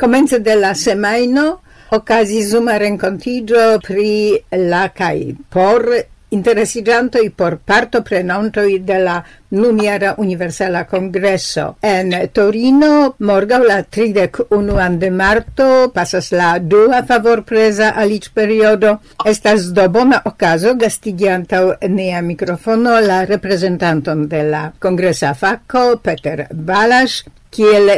Comence de la semaino okazis zuma rencontigio pri la kaj por interesigiantoj por partoprenantoj de la Nuniera Universala Congresso. En Torino morgau la 31 de marto pasas la dua favorpreza alicperiodo estas do bona ocaso gastigi nea microfono la representanton de la kongresa fako Peter Balas kiel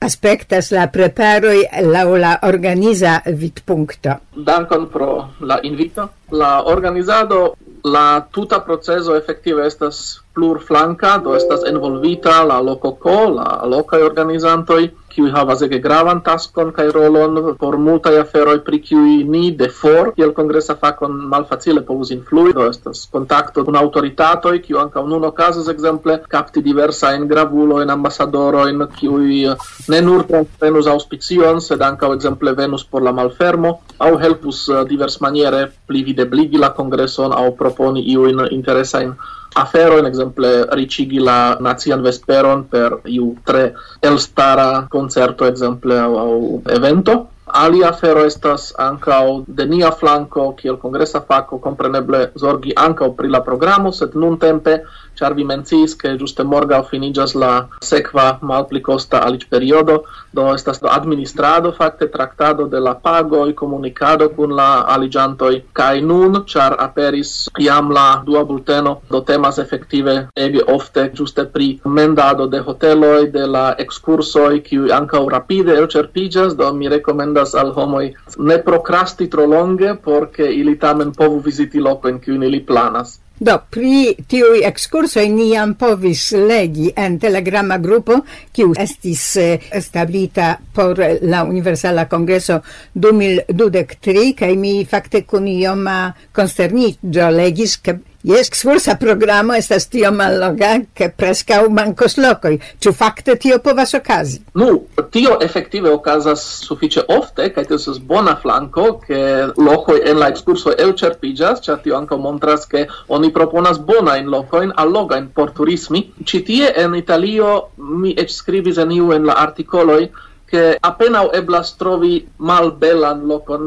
aspectas la preparoi la la organiza vidpunkto. Dankon pro la invito. La organizado, la tuta proceso efektive estas plurflanka, do estas envolvita la lokoko, la locai organizantoj, kiuj havas ege gravan taskon kaj rolon por multaj aferoj pri kiuj ni de for kiel kongresa fakon malfacile povus influi. Do estas kontakto kun aŭtoritatoj kiu ankaŭ nun okazas ekzemple kapti diversajn gravulojn ambasadorojn kiuj ne nur transprenu auspicion sed ankaŭ ekzemple venus por la malfermo aŭ helpus eh, diversmaniere pli videbligi la kongreson aŭ proponi iujn interesajn aferojn, exemple ricigi la nazian vesperon per iu tre elstara concerto exemple au, au evento ali afero estas ankaŭ de nia flanko kiel kongresa fako kompreneble zorgi ankaŭ pri la programo, sed nun tempe ĉar vi menciis ke ĝuste morgaŭ finiĝas la sekva malpli kosta alicperiodo, do estas do administrado fakte traktado de la pagoj, komunikado kun la aliĝantoj kaj nun ĉar aperis jam la dua bulteno, do temas efektive ege ofte ĝuste pri mendado de hoteloj, de la ekskursoj, kiuj ankaŭ rapide elĉerpiĝas, do mi rekomendas diras al homoi ne procrasti tro longe porque ili tamen povu visiti loco in cui ili planas. Do, pri tiui excursoi niam povis legi en telegramma gruppo, kiu estis eh, establita por la Universala Congreso 2023, kai mi fakte kun ioma consternigio legis, ke Jes excursa programo estas tio malloga, che prescau mancos locoi. Ciu facte tio povas okazi? Nu, tio effektive okazas sufiĉe ofte, kaj tio estas bona flanko, ke locoi en la excurso elĉerpiĝas, ĉar tio ankaŭ montras, ke oni proponas bonajn locojn allogajn por turismi. Ĉi tie en Italio mi eĉ skribis en iu en la artikoloj che appena eblas trovi mal bellan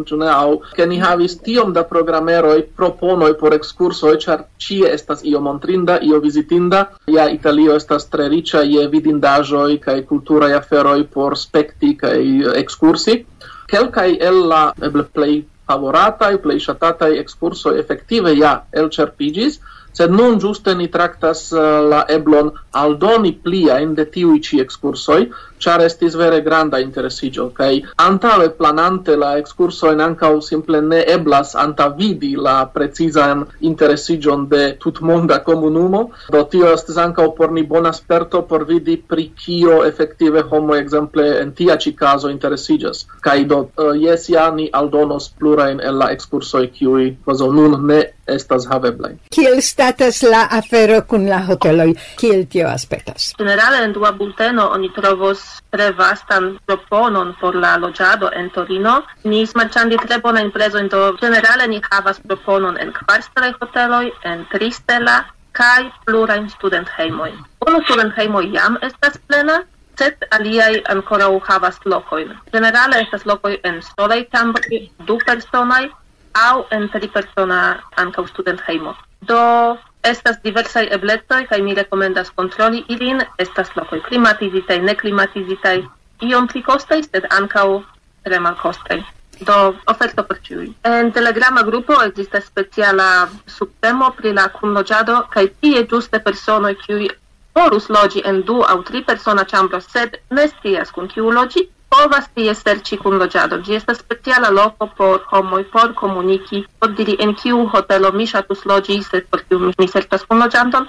ĉu ne? Au che ni havis tiom da programeroj proponoj por excurso e char ci estas io montrinda io visitinda ja Italio estas tre e je vidindaĵoj cultura kulturaj aferoj por spekti kaj ekskursi. Kelkai el la eble e favorataj plej excurso ekskursoj efektive ja elĉerpiĝis sed non giuste ni tractas uh, eh, la eblon aldoni plia in de tiui ci excursoi, char estis vere granda interesigio, kai antale planante la excursoin ankaŭ simple ne eblas anta vidi la precizan interesigion de tutmonda comunumo do tio estis ankaŭ por ni bona sperto por vidi pri kio efektive homo ekzemple en tia ci caso interesiĝas. kai do uh, yes ja ni aldonos plurain en la ekskursoj kiui, cosa nun ne estas haveblaj. Kiel statas la afero kun la hoteloj? Kiel tio aspektas? Generale en dua bulteno oni trovos tre vastan proponon por la loĝado en Torino. Ni smaĉandi tre bona prezojn, do generale ni havas proponon en kvarstelaj hoteloj, en tristela kaj plurajn studenthejmoj. Unu studenthejmo jam estas plena, sed aliaj ancora havas locoin. Generale estas lokoj en solei tambri, du personaj au en tri persona anca student heimo. Do Estas diversaj eblecoj kaj mi rekomendas kontroli ilin. Estas lokoj klimatizitaj, neklimatizitaj, iom pli kostaj, sed ankaŭ tre malkostaj. Do oferto por ĉiuj. En Telegrama grupo ekzistas speciala subtemo pri la kunloĝado kaj tie ĝuste personoj kiuj porus loĝi en du aŭ tri persona ĉambro, sed ne scias kun kiu loĝi, povas tie serĉi kunloĝadon. Ĝi estas speciala loko por homoj por komuniki, por diri en kiu hotelo mi ŝatus loĝi, sed por kiu mi serĉas kunloĝanton.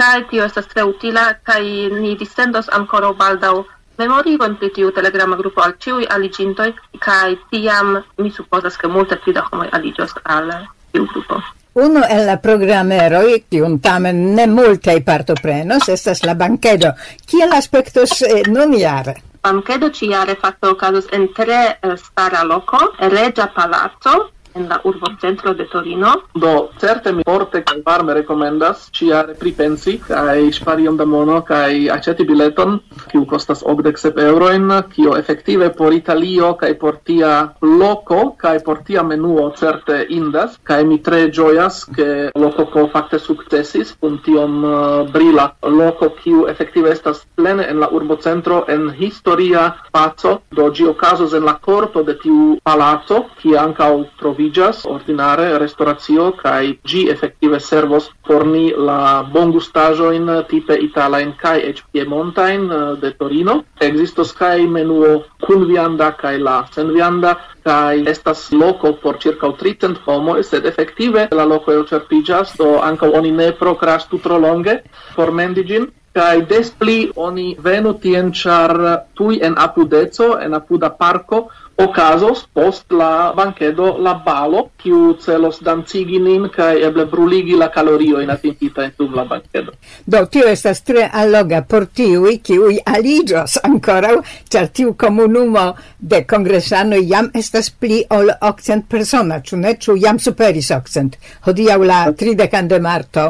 Kaj tio estas tre utila kaj ni dissendos ankoraŭ baldaŭ memorigon pri tiu telegrama grupo al ĉiuj aliĝintoj kaj tiam mi supozas ke multe pli da homoj aliĝos al tiu grupo. Uno el la programeroi, kiun tamen ne multaj partoprenos, estas la bankedo. Kiel aspektos eh, nun jare? bankedo ciare facto okazos en tre eh, stara loco, regia palazzo, en la urbo centro de Torino. Do, certe mi forte kaj varme rekomendas ĉiare pripensi kaj ŝpari iom da mono kaj aĉeti bileton, kiu kostas 87 eŭrojn, kio efektive por Italio kaj por tia loko kaj por tia menuo certe indas kaj mi tre ĝojas ke Lococo fakte sukcesis kun tiom uh, brila loko kiu efektive estas plene en la urbocentro en historia paco do ĝi okazos en la korto de tiu palaco kie ankaŭ trovi nomigas ordinare restauratio kai gi effettive servos forni la bongustajoin tipe italain kai ec piemontain eh, de Torino. Existos kai menuo kun vianda kai la sen vianda kai estas loco por circa 300 homo, sed effettive la loco el certigas, do anca oni ne procrastu tro longe por mendigin, kai despli oni venu tien char tui en apudezo en apuda parco, Ocasos post la bankedo la balo, kiu celos dancigi nin kaj eble bruligi la kaloriojn atingitajn dum la bankedo. Do tio estas tre alloga por tiuj, kiuj aliĝos ankoraŭ, ĉar tiu komunumo de kongresanoj jam estas pli ol okcent persona, ĉu ne? Ĉu jam superis okcent? Hodiaŭ la tridekan de marto.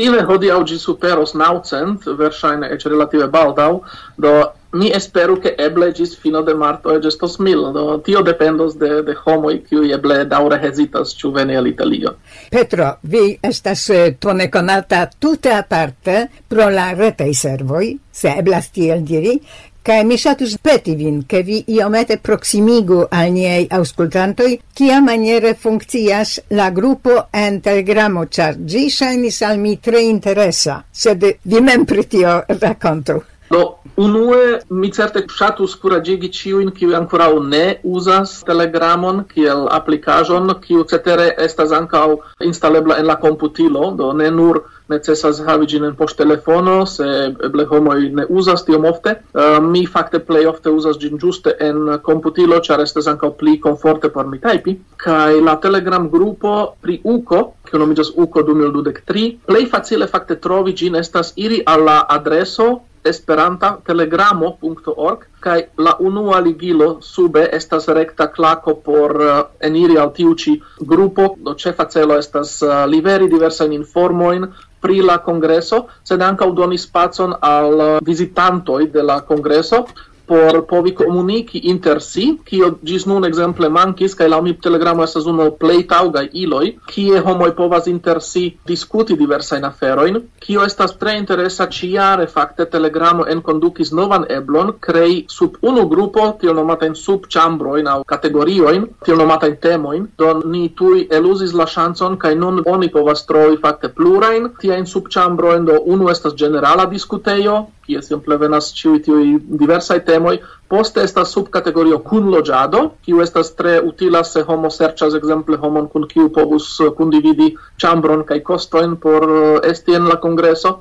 Ile hodiaŭ ĝi superos naucent, verŝajne eĉ relative baldaŭ, do ni esperu che eble gis fino de marto e gestos mil, do tio dependos de, de homoi qui eble daure hesitas ciu veni al Italio. Petro, vi estas eh, tone conata tute aparte pro la retei servoi, se eblas tiel diri, Kaj mi ŝatus peti vin, ke vi iomete proksimigu al niaj aŭskultantoj, kiamaniere funkcias la grupo en Telegramo, ĉar ĝi ŝajnis al mi tre interesa, sed vi mem pri tio rakontu. Do, unue, mi certe shatus curagigi ciuin kiu ancora ne usas Telegramon kiel applicajon, kiu cetere estas ancau instalebla en la computilo, do ne nur necesas havi gin en post telefono, se eble homoi ne usas tiom ofte. Uh, mi fakte plei ofte usas gin giuste en computilo, char estes ancau pli conforte por mi taipi. Kai la Telegram grupo pri UCO, kiu nomiĝas UCO 2023, plei facile fakte trovi gin estas iri alla adreso esperantatelegramo.org kai la unua ligilo sube estas recta klako por uh, eniri al tiu ĉi grupo. Do cefa celo estas uh, liveri diversajn informoin pri la kongreso sed ankaŭ udoni spacon al eh, uh, visitantoi de la kongreso por povi comuniki inter si, kio gis nun exemple mankis, kai laŭ mi Telegramo estas uno plei taugai iloi, kie homoi povas inter si diskuti diversain aferoin, kio estas tre interesa ciare fakte Telegramo enkondukis novan eblon krei sub unu grupo tiel nomatajn au aŭ kategoriojn, tiel nomatajn temoin, don ni tui elusis la chanson, kai nun oni povas trovi fakte in sub chambroin, do unu estas generala diskutejo, kie simple venas ĉiuj tiuj diversaj temoj. Poste estas subkategorio kunloĝado, kiu estas tre utila se homo serĉas ekzemple homon kun kiu povus kundividi ĉambron kaj kostojn por eh, esti en la kongreso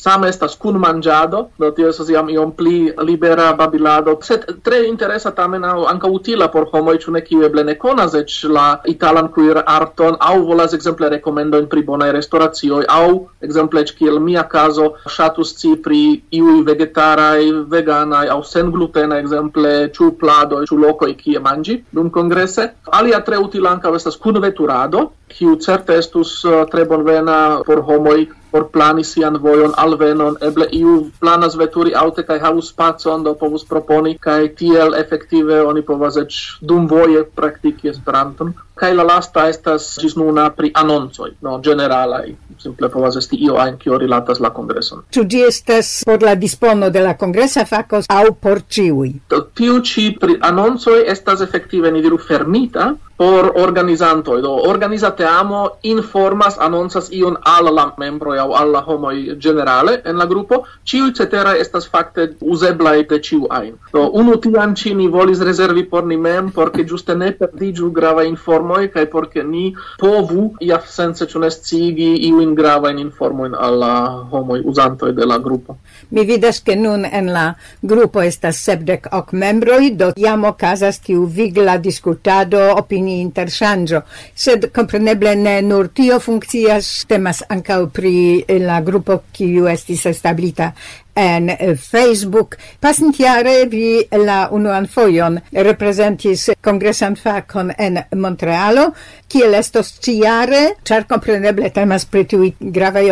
same estas kun manĝado, do tio estas jam iom pli libera babilado, sed tre interesa tamen aŭ ankaŭ utila por homoj, ĉu ne kiu eble ne konas eĉ la italan kuir arton aŭ volas ekzemple rekomendojn pri bonaj restoracioj aŭ ekzemple eĉ kiel mia kazo ŝatus sci pri iuj vegetaraj, veganaj aŭ senglutenaj ekzemple ĉu pladoj, ĉu lokoj kie manĝi dum kongrese. Alia tre utila ankaŭ estas kunveturado, kiu certe estus eh, tre bonvena por homoj por plani sian vojon alvenon, eble iu planas veturi aute kaj havus spacon, do povus proponi kaj tiel efektive oni povas eĉ dumvoje praktiki Esperanton kai la lasta estas gis nuna pri anoncoj, no generalai simple povas esti io ain kio rilatas la kongreson. Ĉu ĝi estas por la dispono de la kongresa fako aŭ por ĉiuj? Tiu ĉi pri anoncoj estas efektive ni diru fermita por organizanto Do organizate amo informas anoncas ion al la membro aŭ al la homo generale en la grupo, ciu cetera estas fakte uzebla de ĉiu ajn. Do unu tian ĉi ni volis rezervi por ni mem por ke ĝuste ne perdiĝu grava informo informoj kaj por ke ni povu iafsense ĉu ne scigi iujn gravajn informojn al la homoj uzantoj de la grupo. Mi vidas ke nun en la grupo estas sepdek ok membroj, do jam okazas tiu vigla diskutado, opinii interŝanĝo, sed kompreneble ne nur tio funkcias, temas ankaŭ pri la grupo kiu estis establita en Facebook. Pasintiare vi la unuan fojon representis congresan facon en Montrealo, kiel estos ciare, char compreneble temas pri tiuj gravaj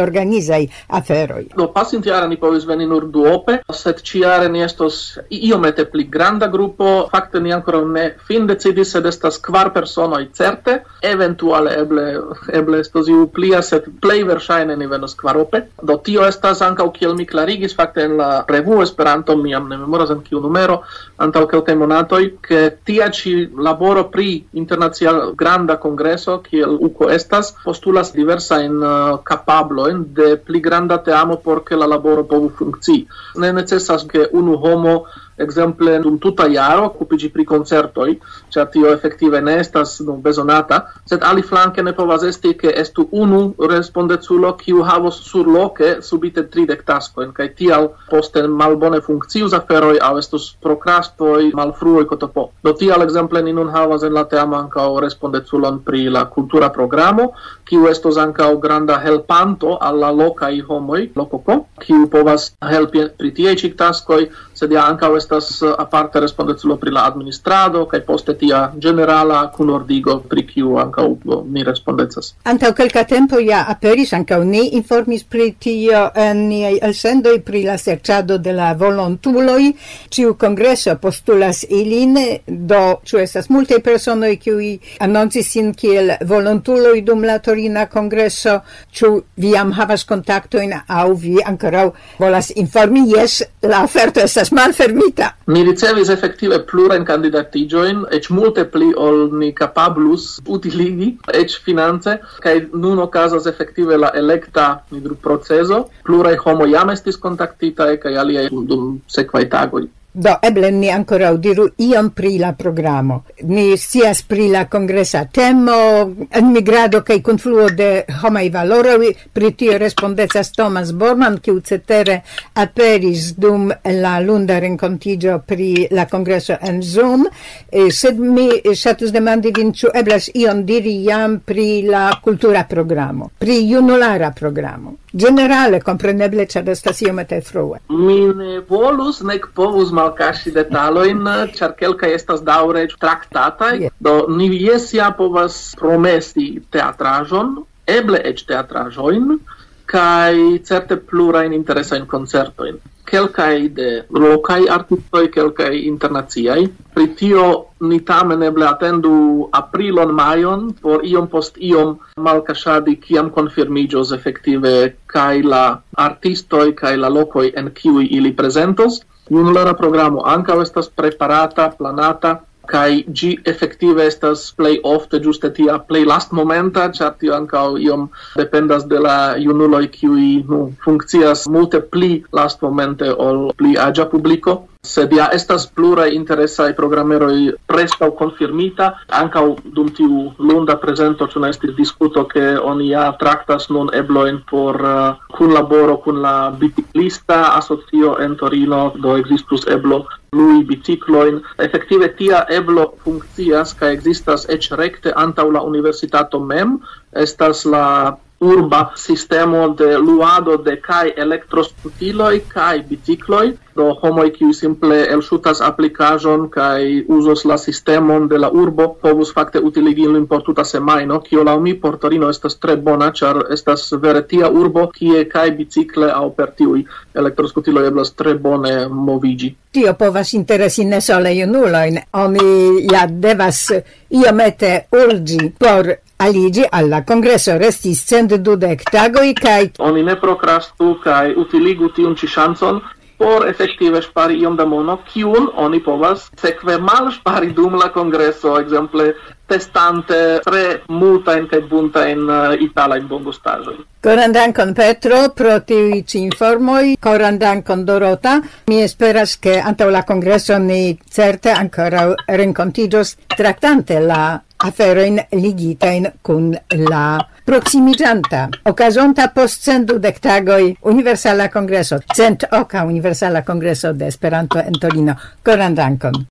aferoi. Do pasintiare ni povis veni nur duope, set ciare ni estos iomete pli granda gruppo, fakte ni ancora ne fin decidis, sed estas kvar personoi certe, eventuale eble eble estos iu plia, set plei versaine ni venos kvarope. Do tio estas ancau kiel mi clarigis, fakte fakte en la revuo Esperanto, mi jam ne memoras en kiu numero, antaŭ kelkaj monatoj, ke tia ĉi laboro pri internacia granda kongreso kiel UKO estas postulas diversajn uh, kapablojn de pli granda teamo por ke la laboro povu funkcii. Ne necesas ke unu homo exemple dum tuta jaro okupiĝi pri koncertoj, ĉar tio efektive ne estas nu, bezonata, sed ali flanke ne povas esti ke estu unu respondeculo kiu havos surloke subite tridek taskojn kaj tial poste malbone funkcius aferoj aŭ estus prokrastoj, malfruoj kotopo. Do tial ekzemple ni nun havas en la teamo ankaŭ respondeculon pri la kultura programo, kiu estos ankaŭ granda helpanto al la lokaj homoj, lokoko, kiu povas helpi pri tiaj ĉi taskoj, sed ja ankaŭ estas eh, aparte respondeculo pri la administrado kaj poste tia generala kunordigo pri kiu ankaŭ eh, mi respondecas. Antaŭ kelka tempo ja aperis ankaŭ ni informis pri tio en niaj elsendoj pri la serĉado de la volontuloj. Ĉiu kongreso postulas ilin, do ĉu estas multaj personoj kiuj anoncis sin kiel volontuloj dum la Torina kongreso, ĉu vi jam havas kontaktojn aŭ vi ankoraŭ volas informi jes la oferto estas malfermita elektita. Mi ricevis effektive plurajn candidatigioin, ec multe pli ol ni capablus utiligi, ec finance, cae nun ocasas effektive la electa nidru proceso, Pluraj homo jam estis contactitae, cae aliaj dum sekvaj tagoi. Do, eble ni ancora diru iom pri la programo. Ni sias pri la congresa temo, enmigrado cae confluo de homai valoroj, pri tio respondezas Thomas Borman, kiu cetere aperis dum la lunda rencontigio pri la congreso en Zoom, e, sed mi satus demandi vin ĉu eblas ion diri jam pri la cultura programo, pri junulara programo. Generale, compreneble, ĉar estas iomete frue. Mi ne volus nek povus malkaŝi detalojn, ĉar kelkaj estas daŭre traktataj. Yeah. Do ni jes ja povas promesi teatraĵon, eble eĉ teatraĵojn, kai certe plura in interesa in concerto in kelkai de lokai artistoi kelkai internaciai pri tio ni tamen eble atendu aprilon maion por iom post iom malkashadi kiam konfirmiĝos efektive kai la artistoi kai la lokoi en kiuj ili prezentos. Junulera programo anca estas preparata, planata kai gi effettive estas play ofte juste tia play last momenta chat tio ankaŭ iom dependas de la junuloj kiuj nu funkcias multe pli last momente ol pli aĝa publico sed ja estas pluraj i programeroi preskaŭ konfirmita ankaŭ dum tiu lunda prezento ĉu ne estis diskuto ke oni ja traktas nun eblojn por uh, kunlaboro kun la biciklista asocio en Torino do ekzistus eblo lui bicicloin. Effektive tia eblo funkcias, ca existas rekte antaŭ la universitato mem, estas la urba sistemo de luado de kai elektroskutiloj kai bicikloj. Do homoj kiu simple elshutas aplikaĵon kai uzos la sistemon de la urbo povus fakte utiligi ilin por tuta semajno kio laŭ mi por Torino estas tre bona ĉar estas vere tia urbo kie kai bicikle aŭ per tiuj elektroskutiloj eblas tre bone moviĝi. Tio povas interesi ne sole junulojn. Oni ja devas iomete urĝi por aligi alla congresso restis cent dudec tagoi kai oni ne procrastu cae utiligu tiun ci chanson por effettive spari iom da mono kiun oni povas sekve mal spari dum la congresso exemple, testante tre multa in kaj bunta in uh, eh, itala in bongustaĵoj. Coran dankon Petro pro tiuj ci informoi, coran dankon Dorota. Mi esperas che ante la congresso ni certe ancora renkontiĝos traktante la aferoin ligitain kun la proximigianta. ocasonta post cento dectagoi universala congreso cent oca universala congreso de Esperanto en Torino. Coran dankon.